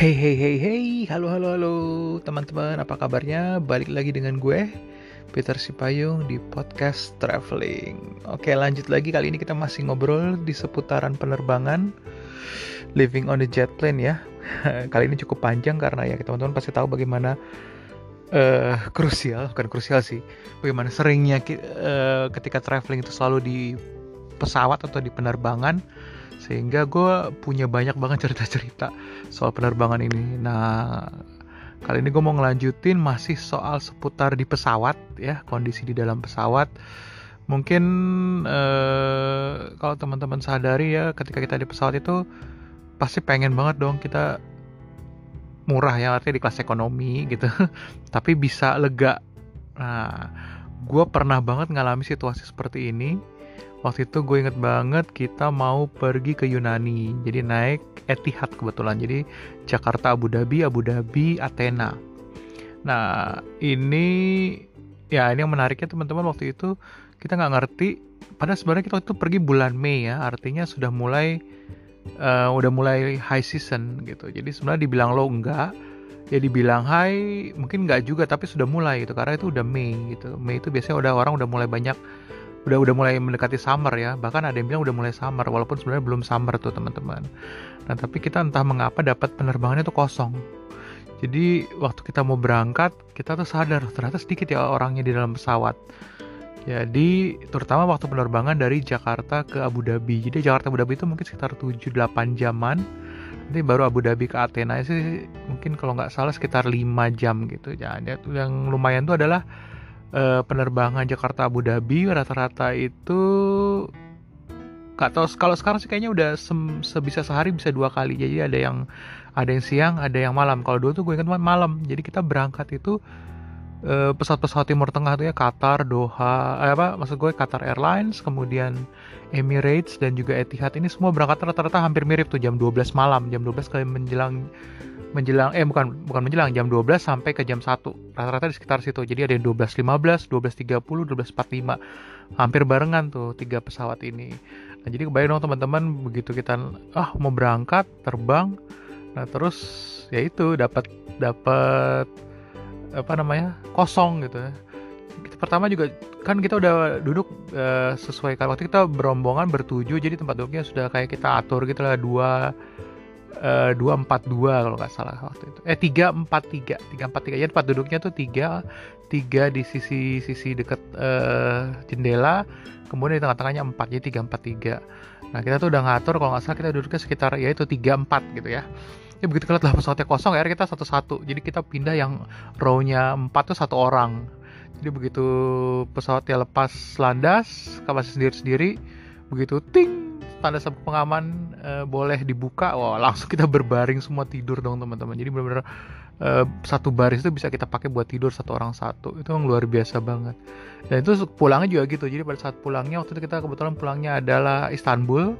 Hey hey hey hey, halo halo halo. Teman-teman, apa kabarnya? Balik lagi dengan gue, Peter Sipayung di podcast traveling. Oke lanjut lagi, kali ini kita masih ngobrol di seputaran penerbangan, living on the jet plane ya. kali ini cukup panjang karena ya teman-teman pasti tahu bagaimana uh, krusial, bukan krusial sih, bagaimana seringnya uh, ketika traveling itu selalu di pesawat atau di penerbangan sehingga gue punya banyak banget cerita-cerita soal penerbangan ini. Nah kali ini gue mau ngelanjutin masih soal seputar di pesawat ya kondisi di dalam pesawat. Mungkin eh, kalau teman-teman sadari ya ketika kita di pesawat itu pasti pengen banget dong kita murah ya artinya di kelas ekonomi gitu. Tapi bisa lega. Nah gue pernah banget ngalami situasi seperti ini waktu itu gue inget banget kita mau pergi ke Yunani. Jadi naik Etihad kebetulan. Jadi Jakarta Abu Dhabi Abu Dhabi Athena. Nah ini ya ini yang menariknya teman-teman waktu itu kita nggak ngerti. Pada sebenarnya kita waktu itu pergi bulan Mei ya. Artinya sudah mulai uh, udah mulai high season gitu. Jadi sebenarnya dibilang lo enggak. Ya dibilang high mungkin nggak juga tapi sudah mulai gitu. Karena itu udah Mei gitu. Mei itu biasanya udah orang udah mulai banyak udah udah mulai mendekati summer ya. Bahkan ada yang bilang udah mulai summer walaupun sebenarnya belum summer tuh teman-teman. Nah tapi kita entah mengapa dapat penerbangannya tuh kosong. Jadi waktu kita mau berangkat kita tuh sadar ternyata sedikit ya orangnya di dalam pesawat. Jadi terutama waktu penerbangan dari Jakarta ke Abu Dhabi. Jadi Jakarta Abu Dhabi itu mungkin sekitar 7-8 jaman. Nanti baru Abu Dhabi ke Athena sih mungkin kalau nggak salah sekitar 5 jam gitu. Ya yang lumayan tuh adalah uh, penerbangan Jakarta Abu Dhabi rata-rata itu nggak kalau sekarang sih kayaknya udah sebisa sehari bisa dua kali. Jadi ada yang ada yang siang ada yang malam. Kalau dulu tuh gue ingat malam. Jadi kita berangkat itu pesawat-pesawat Timur Tengah tuh ya Qatar Doha eh, apa maksud gue Qatar Airlines kemudian Emirates dan juga Etihad. Ini semua berangkat rata-rata hampir mirip tuh jam 12 malam. Jam 12 kali menjelang menjelang eh bukan bukan menjelang jam 12 sampai ke jam 1 rata-rata di sekitar situ. Jadi ada yang 12.15 12.30 12.45 hampir barengan tuh tiga pesawat ini. Nah jadi kebayang dong teman-teman begitu kita ah mau berangkat terbang nah terus ya itu dapat dapat apa namanya kosong gitu ya. Pertama juga kan kita udah duduk uh, sesuai waktu kita berombongan bertujuh jadi tempat duduknya sudah kayak kita atur gitu lah dua Eh, dua empat dua kalau nggak salah waktu itu. Eh tiga empat tiga tiga empat tiga. Jadi tempat duduknya tuh tiga tiga di sisi sisi dekat uh, jendela kemudian di tengah-tengahnya empat jadi tiga empat tiga. Nah kita tuh udah ngatur kalau nggak salah kita duduknya sekitar ya itu tiga empat gitu ya ya begitu kelihat lah pesawatnya kosong akhirnya kita satu-satu jadi kita pindah yang row-nya tuh satu orang jadi begitu pesawatnya lepas landas kapasitas sendiri-sendiri begitu ting tanda sabuk pengaman uh, boleh dibuka, wah langsung kita berbaring semua tidur dong teman-teman. Jadi benar-benar uh, satu baris itu bisa kita pakai buat tidur satu orang satu. Itu yang luar biasa banget. Dan itu pulangnya juga gitu. Jadi pada saat pulangnya waktu itu kita kebetulan pulangnya adalah Istanbul.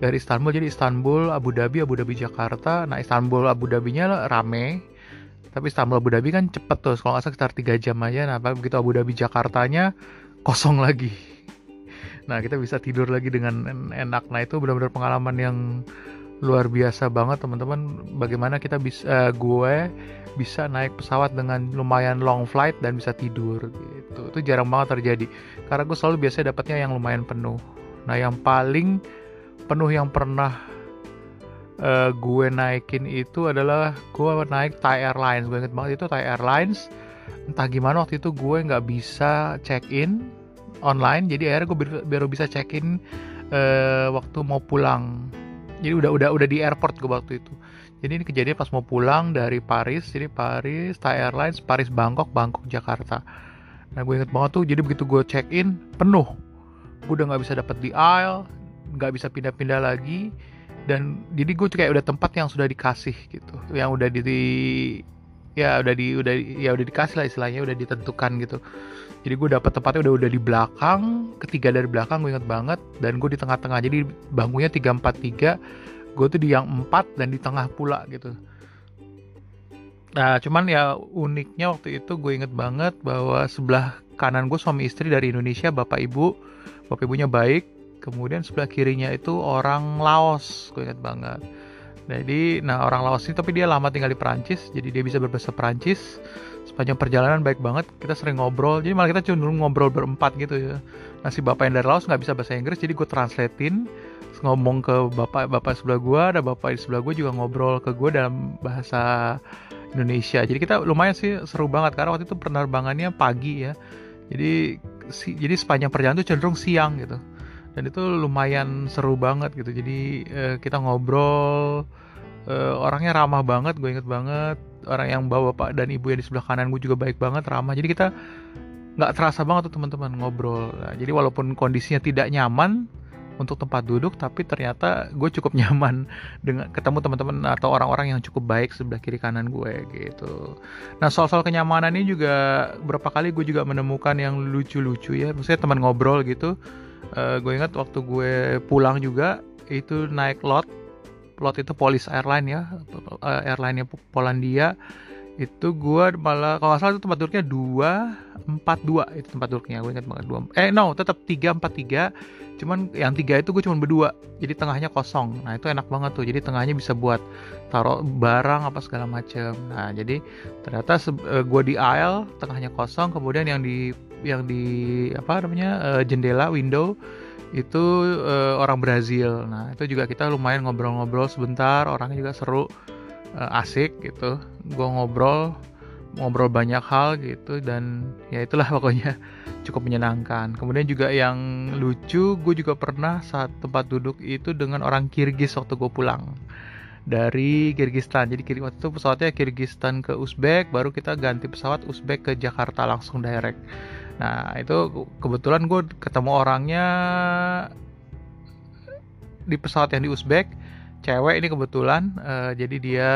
Dari Istanbul. Jadi Istanbul, Abu Dhabi, Abu Dhabi Jakarta. Nah Istanbul, Abu Dhabinya rame. Tapi Istanbul Abu Dhabi kan cepet tuh, kalau nggak salah sekitar 3 jam aja. Nah begitu Abu Dhabi Jakartanya kosong lagi. Nah kita bisa tidur lagi dengan enak. Nah itu benar-benar pengalaman yang luar biasa banget teman-teman. Bagaimana kita bisa uh, gue bisa naik pesawat dengan lumayan long flight dan bisa tidur gitu. Itu jarang banget terjadi. Karena gue selalu biasa dapatnya yang lumayan penuh. Nah yang paling penuh yang pernah uh, gue naikin itu adalah gue naik Thai Airlines. Gue inget banget itu Thai Airlines. Entah gimana waktu itu gue nggak bisa check in online. Jadi akhirnya gue baru bisa check in uh, waktu mau pulang. Jadi udah udah udah di airport gue waktu itu. Jadi ini kejadian pas mau pulang dari Paris. Jadi Paris Thai Airlines Paris Bangkok Bangkok Jakarta. Nah gue inget banget tuh. Jadi begitu gue check in penuh. Gue udah nggak bisa dapet di aisle nggak bisa pindah-pindah lagi. Dan jadi gue kayak udah tempat yang sudah dikasih gitu. Yang udah di ya udah di udah ya udah dikasih lah istilahnya udah ditentukan gitu. Jadi gue dapet tempatnya udah udah di belakang ketiga dari belakang gue inget banget. Dan gue di tengah-tengah jadi bangkunya tiga empat tiga gue tuh di yang empat dan di tengah pula gitu. Nah cuman ya uniknya waktu itu gue inget banget bahwa sebelah kanan gue suami istri dari Indonesia bapak ibu. Bapak ibunya baik kemudian sebelah kirinya itu orang Laos gue inget banget. Jadi nah orang Laos ini tapi dia lama tinggal di Perancis jadi dia bisa berbahasa Perancis. Sepanjang perjalanan baik banget kita sering ngobrol jadi malah kita cenderung ngobrol berempat gitu ya. Nah si bapak yang dari Laos nggak bisa bahasa Inggris jadi gue translatein ngomong ke bapak bapak sebelah gue ada bapak di sebelah gue juga ngobrol ke gue dalam bahasa Indonesia. Jadi kita lumayan sih seru banget karena waktu itu penerbangannya pagi ya. Jadi si, jadi sepanjang perjalanan itu cenderung siang gitu dan itu lumayan seru banget gitu. Jadi uh, kita ngobrol uh, orangnya ramah banget gue inget banget. Orang yang bawa bapak dan ibu yang di sebelah kanan gue juga baik banget ramah. Jadi kita nggak terasa banget tuh teman-teman ngobrol. Nah, jadi walaupun kondisinya tidak nyaman untuk tempat duduk tapi ternyata gue cukup nyaman dengan ketemu teman-teman atau orang-orang yang cukup baik sebelah kiri kanan gue gitu. Nah soal-soal kenyamanan ini juga berapa kali gue juga menemukan yang lucu-lucu ya, maksudnya teman ngobrol gitu. Uh, gue ingat waktu gue pulang juga itu naik lot, lot itu Polis Airline ya, uh, airline Polandia. Itu gue malah kalau salah itu tempat duduknya dua empat dua itu tempat duduknya gue ingat banget dua eh no tetap tiga empat tiga. Cuman yang tiga itu gue cuma berdua jadi tengahnya kosong. Nah itu enak banget tuh jadi tengahnya bisa buat taruh barang apa segala macam nah jadi ternyata uh, gue di aisle tengahnya kosong kemudian yang di yang di apa namanya uh, jendela window itu uh, orang Brazil. Nah itu juga kita lumayan ngobrol-ngobrol sebentar orangnya juga seru uh, asik gitu. Gue ngobrol ngobrol banyak hal gitu dan ya itulah pokoknya cukup menyenangkan. Kemudian juga yang lucu gue juga pernah saat tempat duduk itu dengan orang Kirgis waktu gue pulang dari Kirgistan. Jadi waktu itu pesawatnya Kirgistan ke Uzbek baru kita ganti pesawat Uzbek ke Jakarta langsung direct nah itu kebetulan gue ketemu orangnya di pesawat yang di Uzbek cewek ini kebetulan uh, jadi dia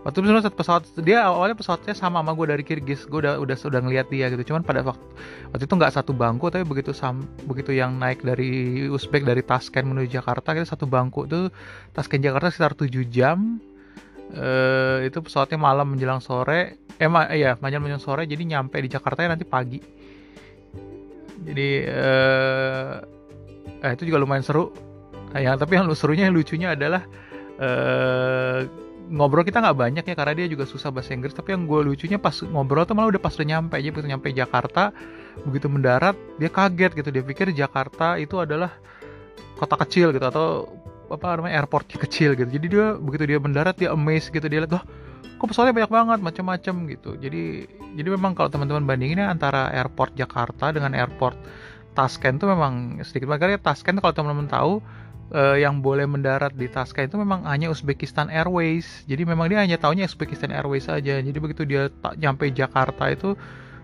waktu itu satu pesawat dia awalnya pesawatnya sama sama gue dari Kirgis gue udah udah sudah ngeliat dia gitu. Cuman pada waktu waktu itu nggak satu bangku tapi begitu sam begitu yang naik dari Uzbek dari Tashkent menuju Jakarta kita satu bangku tuh Tashkent Jakarta sekitar 7 jam. Uh, itu pesawatnya malam menjelang sore eh ma iya malam menjelang sore jadi nyampe di Jakarta nanti pagi jadi uh, eh, itu juga lumayan seru. Nah, yang tapi yang serunya yang lucunya adalah uh, ngobrol kita nggak banyak ya karena dia juga susah bahasa Inggris. Tapi yang gue lucunya pas ngobrol tuh malah udah pas udah nyampe aja begitu nyampe Jakarta begitu mendarat dia kaget gitu. Dia pikir Jakarta itu adalah kota kecil gitu atau apa namanya airportnya kecil gitu. Jadi dia begitu dia mendarat dia amazed gitu. Dia lihat oh kok pesawatnya banyak banget macam-macam gitu jadi jadi memang kalau teman-teman bandinginnya antara airport Jakarta dengan airport Tashkent tuh memang sedikit makanya Tashkent kalau teman-teman tahu uh, yang boleh mendarat di Taska itu memang hanya Uzbekistan Airways. Jadi memang dia hanya tahunya Uzbekistan Airways saja. Jadi begitu dia tak nyampe Jakarta itu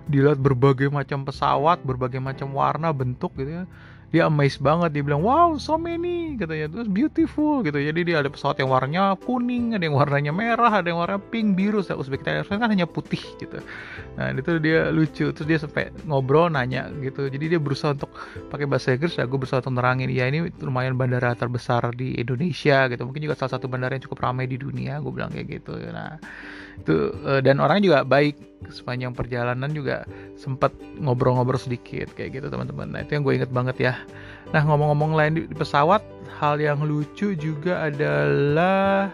dilihat berbagai macam pesawat, berbagai macam warna, bentuk gitu ya dia amazed banget dia bilang wow so many katanya. Terus beautiful gitu. Jadi dia ada pesawat yang warnanya kuning ada yang warnanya merah ada yang warna pink biru. Uzbekistan Airways kan hanya putih gitu. Nah itu dia lucu. Terus dia sampai ngobrol nanya gitu. Jadi dia berusaha untuk pakai bahasa Inggris ya. Gue berusaha untuk nerangin. Ya ini lumayan bandara terbesar di Indonesia gitu. Mungkin juga salah satu bandara yang cukup ramai di dunia gue bilang kayak gitu. Nah itu eh, dan orangnya juga baik. Sepanjang perjalanan juga sempat ngobrol-ngobrol sedikit kayak gitu teman-teman. Nah itu yang gue inget banget ya. Nah ngomong-ngomong lain di, di pesawat hal yang lucu juga adalah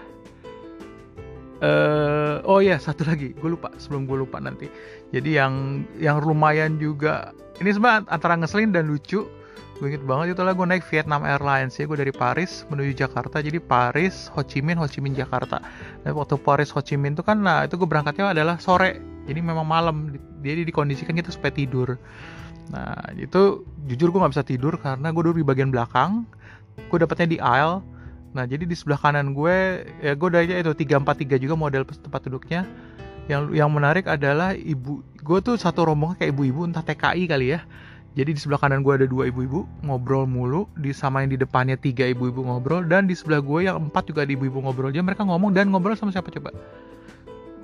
uh, oh ya satu lagi. Gue lupa sebelum gue lupa nanti. Jadi yang yang lumayan juga ini sebenarnya antara ngeselin dan lucu gue inget banget itu lah gue naik Vietnam Airlines ya. Gue dari Paris menuju Jakarta jadi Paris Ho Chi Minh Ho Chi Minh Jakarta. Dan waktu Paris Ho Chi Minh itu kan nah itu gue berangkatnya adalah sore. Jadi memang malam. Jadi dikondisikan kita supaya tidur. Nah itu jujur gue nggak bisa tidur karena gue duduk di bagian belakang. Gue dapetnya di aisle. Nah jadi di sebelah kanan gue ya gue udah itu tiga empat tiga juga model tempat duduknya. Yang yang menarik adalah ibu gue tuh satu rombongan kayak ibu-ibu entah TKI kali ya jadi di sebelah kanan gue ada dua ibu-ibu ngobrol mulu, di sama yang di depannya tiga ibu-ibu ngobrol dan di sebelah gue yang empat juga ada ibu-ibu ngobrol. Jadi mereka ngomong dan ngobrol sama siapa coba?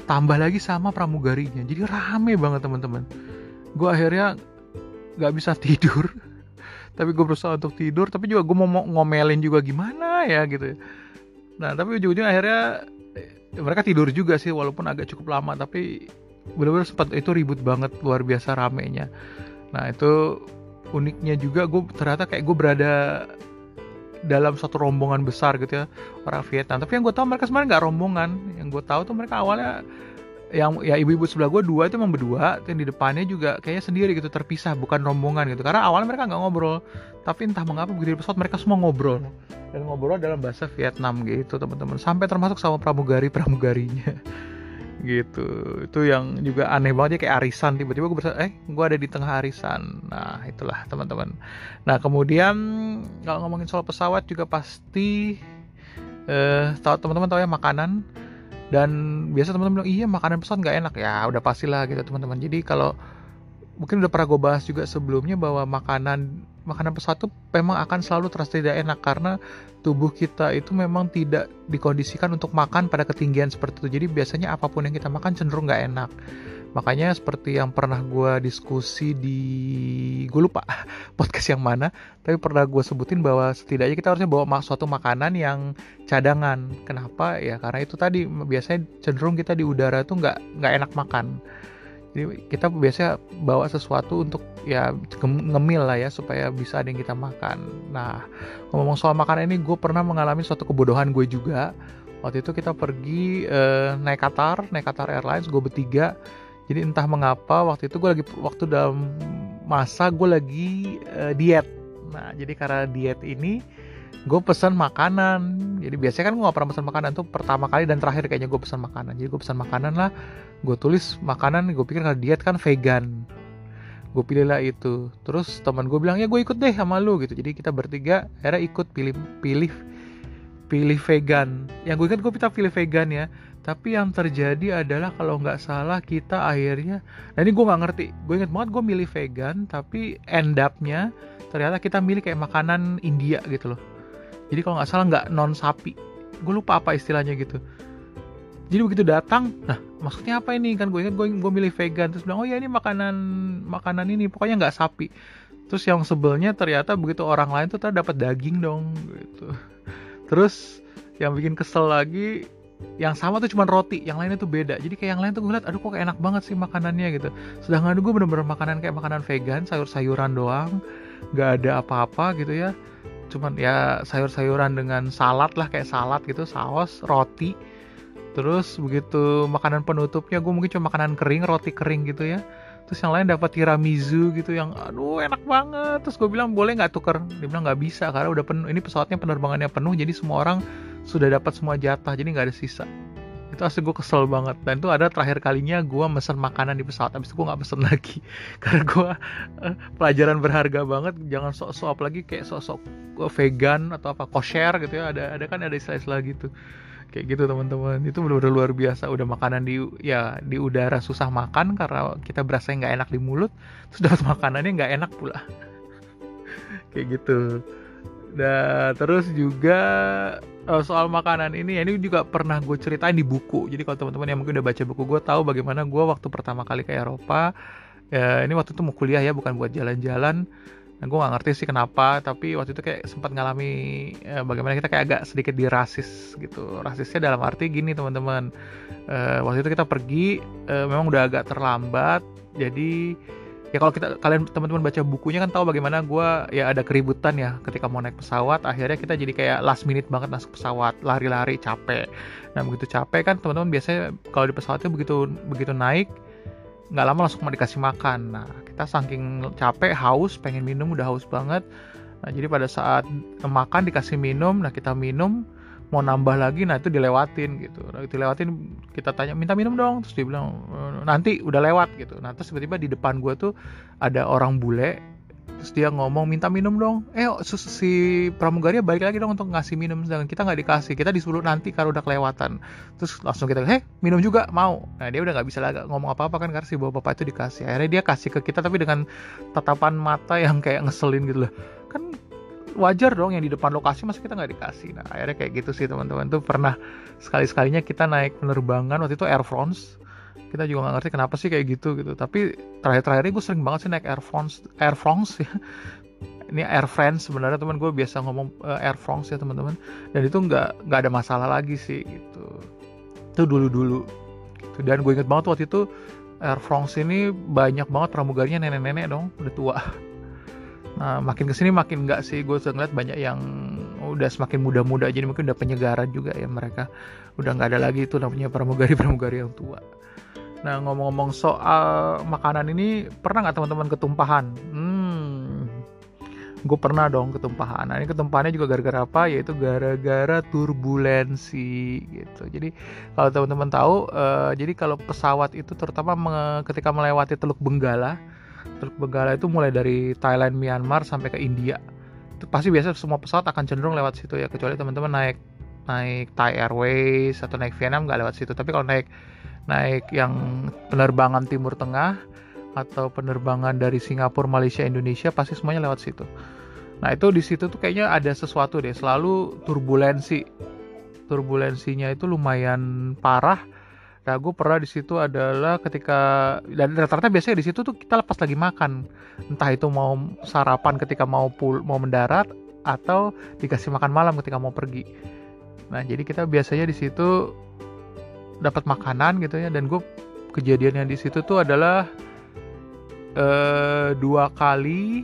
Tambah lagi sama pramugarinya. Jadi rame banget teman-teman. Gue akhirnya nggak bisa tidur. tapi gue berusaha untuk tidur. Tapi juga gue mau ngomelin juga gimana ya gitu. Ya. Nah tapi ujung-ujungnya akhirnya eh, mereka tidur juga sih walaupun agak cukup lama. Tapi benar-benar sempat itu ribut banget luar biasa ramenya nah itu uniknya juga gue ternyata kayak gue berada dalam satu rombongan besar gitu ya orang Vietnam. Tapi yang gue tahu mereka sebenarnya nggak rombongan. Yang gue tahu tuh mereka awalnya yang ya ibu-ibu sebelah gue dua itu emang berdua yang di depannya juga kayaknya sendiri gitu terpisah bukan rombongan gitu. Karena awalnya mereka nggak ngobrol tapi entah mengapa begitu di pesawat mereka semua ngobrol. Dan ngobrol dalam bahasa Vietnam gitu teman-teman. Sampai termasuk sama pramugari pramugarinya gitu. Itu yang juga aneh banget ya kayak arisan. Tiba-tiba gue berasa eh gue ada di tengah arisan. Nah itulah teman-teman. Nah kemudian kalau ngomongin soal pesawat juga pasti eh tahu teman-teman tahu ya makanan. Dan biasa teman-teman bilang iya makanan pesawat nggak enak. Ya udah pastilah gitu teman-teman. Jadi kalau mungkin udah pernah gue bahas juga sebelumnya bahwa makanan makanan pesawat itu memang akan selalu terasa tidak enak karena tubuh kita itu memang tidak dikondisikan untuk makan pada ketinggian seperti itu. Jadi biasanya apa pun yang kita makan cenderung nggak enak. Makanya seperti yang pernah gue diskusi di gue lupa podcast yang mana, tapi pernah gue sebutin bahwa setidaknya kita harusnya bawa suatu makanan yang cadangan. Kenapa? Ya karena itu tadi biasanya cenderung kita di udara tuh nggak nggak enak makan kita biasanya bawa sesuatu untuk ya ngemil lah ya supaya bisa ada yang kita makan. Nah ngomong soal makanan ini gue pernah mengalami suatu kebodohan gue juga. Waktu itu kita pergi uh, naik Qatar naik Qatar Airlines gue bertiga. Jadi entah mengapa waktu itu gue lagi waktu dalam masa gue lagi uh, diet. Nah jadi karena diet ini gue pesan makanan. Jadi biasanya kan gue gak pernah pesan makanan tuh pertama kali dan terakhir kayaknya gue pesan makanan. Jadi gue pesan makanan lah. Gue tulis makanan gue pikir kalau diet kan vegan. Gue pilih lah itu. Terus teman gue bilang ya gue ikut deh sama lu gitu. Jadi kita bertiga akhirnya ikut pilih pilih pilih vegan. Yang gue ingat gue kita pilih vegan ya. Tapi yang terjadi adalah kalau nggak salah kita akhirnya nah ini gue nggak ngerti. Gue inget banget gue milih vegan tapi end upnya ternyata kita milih kayak makanan India gitu loh jadi kalau nggak salah nggak non sapi. Gue lupa apa istilahnya gitu. Jadi begitu datang nah maksudnya apa ini? Kan gue ingat gue gue milih vegan. Terus bilang oh ya ini makanan makanan ini pokoknya nggak sapi. Terus yang sebelnya ternyata begitu orang lain tuh dapat daging dong gitu. Terus yang bikin kesel lagi yang sama tuh cuma roti, yang lainnya tuh beda. Jadi kayak yang lain tuh gue liat, aduh kok enak banget sih makanannya gitu. Sedangkan gue bener-bener makanan kayak makanan vegan, sayur-sayuran doang, nggak ada apa-apa gitu ya cuman ya sayur-sayuran dengan salad lah kayak salad gitu saus roti. Terus begitu makanan penutupnya gue mungkin cuma makanan kering roti kering gitu ya. Terus yang lain dapat tiramisu gitu yang aduh enak banget. Terus gue bilang boleh nggak tuker? Dia bilang nggak bisa karena udah penuh. Ini pesawatnya penerbangannya penuh jadi semua orang sudah dapat semua jatah jadi nggak ada sisa itu asli gue kesel banget. Dan itu ada terakhir kalinya gue mesen makanan di pesawat. Habis itu gue nggak pesen lagi. Karena gue uh, pelajaran berharga banget. Jangan sok-sok lagi kayak sok-sok vegan atau apa kosher gitu ya. Ada ada kan ada istilah-istilah gitu. Kayak gitu teman-teman. Itu benar-benar luar biasa. Udah makanan di ya di udara susah makan karena kita berasa nggak enak di mulut. Terus dapat makanannya nggak enak pula. Kayak gitu dan terus juga uh, soal makanan ini ya ini juga pernah gue ceritain di buku. Jadi kalau teman-teman yang mungkin udah baca buku gue tahu bagaimana gue waktu pertama kali ke Eropa ya ini waktu itu mau kuliah ya bukan buat jalan-jalan. Dan gue gak ngerti sih kenapa tapi waktu itu kayak sempat ngalami ya, bagaimana kita kayak agak sedikit dirasis gitu. Rasisnya dalam arti gini teman-teman. Uh, waktu itu kita pergi uh, memang udah agak terlambat jadi ya kalau kita kalian teman-teman baca bukunya kan tahu bagaimana gue ya ada keributan ya ketika mau naik pesawat akhirnya kita jadi kayak last minute banget masuk pesawat lari-lari capek. Nah begitu capek kan teman-teman biasanya kalau di pesawat itu begitu begitu naik nggak lama langsung mau dikasih makan. Nah kita saking capek haus pengen minum udah haus banget. Nah jadi pada saat makan dikasih minum nah kita minum mau nambah lagi nah itu dilewatin gitu. Nah, dilewatin kita tanya minta minum dong. Terus dia bilang e, nanti udah lewat gitu. Nah terus tiba-tiba di depan gue tuh ada orang bule terus dia ngomong minta minum dong. Eh si pramugari balik lagi dong untuk ngasih minum sedangkan kita nggak dikasih. Kita disuruh nanti kalau udah kelewatan. Terus langsung kita heh minum juga mau. Nah dia udah nggak bisa lagi ngomong apa apa kan karena si bapak bapak itu dikasih. Akhirnya dia kasih ke kita tapi dengan tatapan mata yang kayak ngeselin gitu loh. Kan wajar dong yang di depan lokasi masa kita nggak dikasih? Nah akhirnya kayak gitu sih teman-teman. Tuh pernah sekali sekalinya kita naik penerbangan waktu itu Air France kita juga nggak ngerti kenapa sih kayak gitu gitu. Tapi terakhir-terakhir ini gue sering banget sih naik Air France Air France ya. Ini Air France sebenarnya teman gue biasa ngomong uh, Air France ya teman-teman. Dan itu nggak nggak ada masalah lagi sih gitu. Itu dulu-dulu. Gitu. dan gue inget banget waktu itu Air France ini banyak banget pramugarinya nenek-nenek dong udah tua. Nah makin ke sini makin nggak sih. Gue ngeliat banyak yang udah semakin muda-muda jadi mungkin udah penyegaran juga ya mereka. Udah nggak ada lagi itu namanya pramugari-pramugari yang tua nah ngomong-ngomong soal makanan ini pernah nggak teman-teman ketumpahan? Hmm gue pernah dong ketumpahan. Nah ini ketumpahannya juga gara-gara apa? Yaitu gara-gara turbulensi gitu. Jadi kalau teman-teman tahu uh, jadi kalau pesawat itu terutama ketika melewati Teluk Benggala Teluk Benggala itu mulai dari Thailand Myanmar sampai ke India itu pasti biasa semua pesawat akan cenderung lewat situ ya kecuali teman-teman naik naik Thai Airways atau naik Vietnam nggak lewat situ. Tapi kalau naik naik yang penerbangan Timur Tengah atau penerbangan dari Singapura, Malaysia, Indonesia pasti semuanya lewat situ. Nah itu di situ tuh kayaknya ada sesuatu deh, selalu turbulensi. Turbulensinya itu lumayan parah. Nah gue pernah di situ adalah ketika dan rata-rata biasanya di situ tuh kita lepas lagi makan, entah itu mau sarapan ketika mau pul mau mendarat atau dikasih makan malam ketika mau pergi. Nah jadi kita biasanya di situ dapat makanan gitu ya. Dan gue kejadian yang di situ tuh adalah uh, dua kali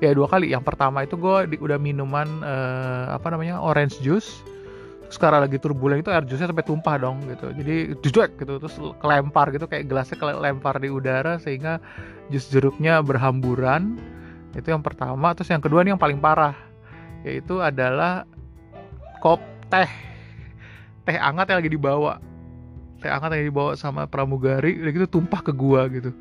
ya dua kali. Yang pertama itu gue udah minuman uh, apa namanya orange juice. Sekarang lagi turbulen itu air jusnya sampai tumpah dong gitu. Jadi jujur gitu terus kelempar gitu kayak gelasnya kelempar di udara sehingga jus jeruknya berhamburan. Itu yang pertama. Terus yang kedua nih yang paling parah yaitu adalah kop teh teh hangat yang lagi dibawa. Teh hangat yang dibawa sama pramugari udah gitu tumpah ke gua gitu.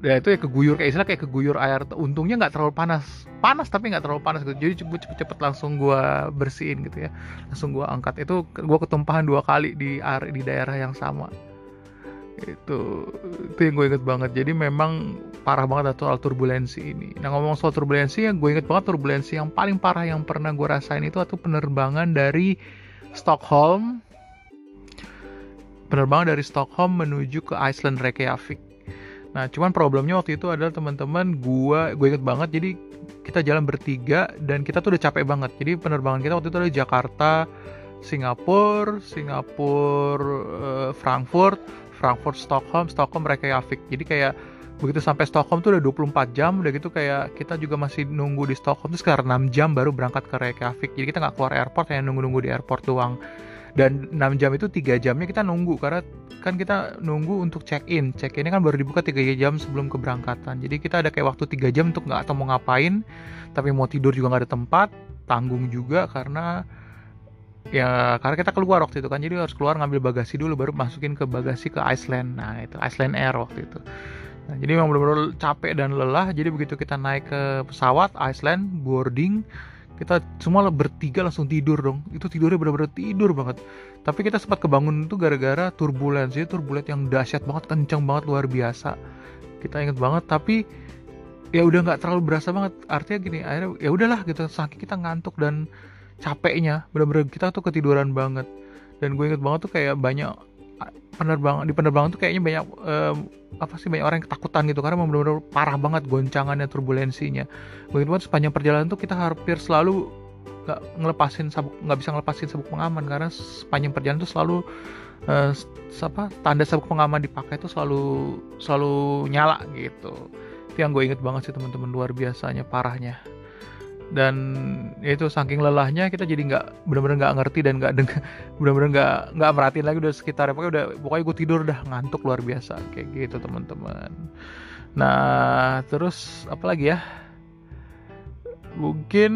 Ya itu ya keguyur kayak istilah kayak keguyur air. Untungnya nggak terlalu panas. Panas tapi nggak terlalu panas gitu. Jadi cepet cepet langsung gue bersihin gitu ya. Langsung gue angkat. Itu gue ketumpahan dua kali di area di daerah yang sama. Itu itu yang gue inget banget. Jadi memang parah banget soal turbulensi ini. Nah ngomong soal turbulensi yang gue inget banget turbulensi yang paling parah yang pernah gue rasain itu atau penerbangan dari Stockholm penerbangan dari Stockholm menuju ke Iceland Reykjavik Nah, cuman problemnya waktu itu adalah teman-teman gua gue inget banget jadi kita jalan bertiga dan kita tuh udah capek banget. Jadi penerbangan kita waktu itu adalah Jakarta, Singapura, Singapura, uh, Frankfurt, Frankfurt, Stockholm, Stockholm, Reykjavik. Jadi kayak begitu sampai Stockholm tuh udah 24 jam udah gitu kayak kita juga masih nunggu di Stockholm tuh sekarang 6 jam baru berangkat ke Reykjavik. Jadi kita nggak keluar airport hanya nunggu-nunggu di airport doang. Dan 6 jam itu tiga jamnya kita nunggu karena kan kita nunggu untuk check in check innya kan baru dibuka tiga jam sebelum keberangkatan. Jadi kita ada kayak waktu tiga jam untuk nggak atau mau ngapain tapi mau tidur juga nggak ada tempat tanggung juga karena ya karena kita keluar waktu itu kan. Jadi harus keluar ngambil bagasi dulu baru masukin ke bagasi ke Iceland. Nah itu Iceland Air waktu itu nah, jadi memang benar-benar capek dan lelah. Jadi begitu kita naik ke pesawat Iceland boarding kita semua bertiga langsung tidur dong. Itu tidurnya benar-benar tidur banget. Tapi kita sempat kebangun itu gara-gara turbulensi turbulensi yang dahsyat banget kencang banget luar biasa. Kita inget banget tapi ya udah nggak terlalu berasa banget. Artinya gini akhirnya ya udahlah gitu. Saking kita ngantuk dan capeknya benar-benar kita tuh ketiduran banget. Dan gue inget banget tuh kayak banyak penerbangan di penerbangan tuh kayaknya banyak um, apa sih banyak orang yang ketakutan gitu. Karena benar-benar parah banget goncangannya turbulensinya. Begitu banget sepanjang perjalanan tuh kita hampir selalu nggak ngelepasin sabuk nggak bisa ngelepasin sabuk pengaman. Karena sepanjang perjalanan tuh selalu uh, apa tanda sabuk pengaman dipakai itu selalu selalu nyala gitu. Itu yang gue inget banget sih teman-teman. Luar biasanya parahnya dan ya itu saking lelahnya kita jadi nggak benar-benar nggak ngerti dan nggak dengar benar-benar nggak nggak merhatiin lagi udah sekitar pokoknya udah pokoknya gue tidur dah ngantuk luar biasa kayak gitu teman-teman. Nah terus apa lagi ya? Mungkin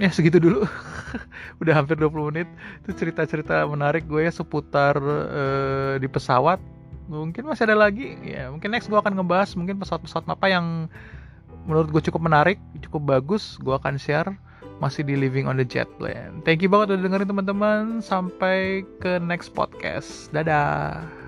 ya segitu dulu. Udah hampir 20 menit. Itu cerita-cerita menarik gue ya seputar uh, di pesawat. Mungkin masih ada lagi. Ya mungkin next gue akan ngebahas mungkin pesawat-pesawat apa yang menurut gue cukup menarik, cukup bagus, gue akan share masih di Living on the Jet Plan. Thank you banget udah dengerin teman-teman. Sampai ke next podcast. Dadah.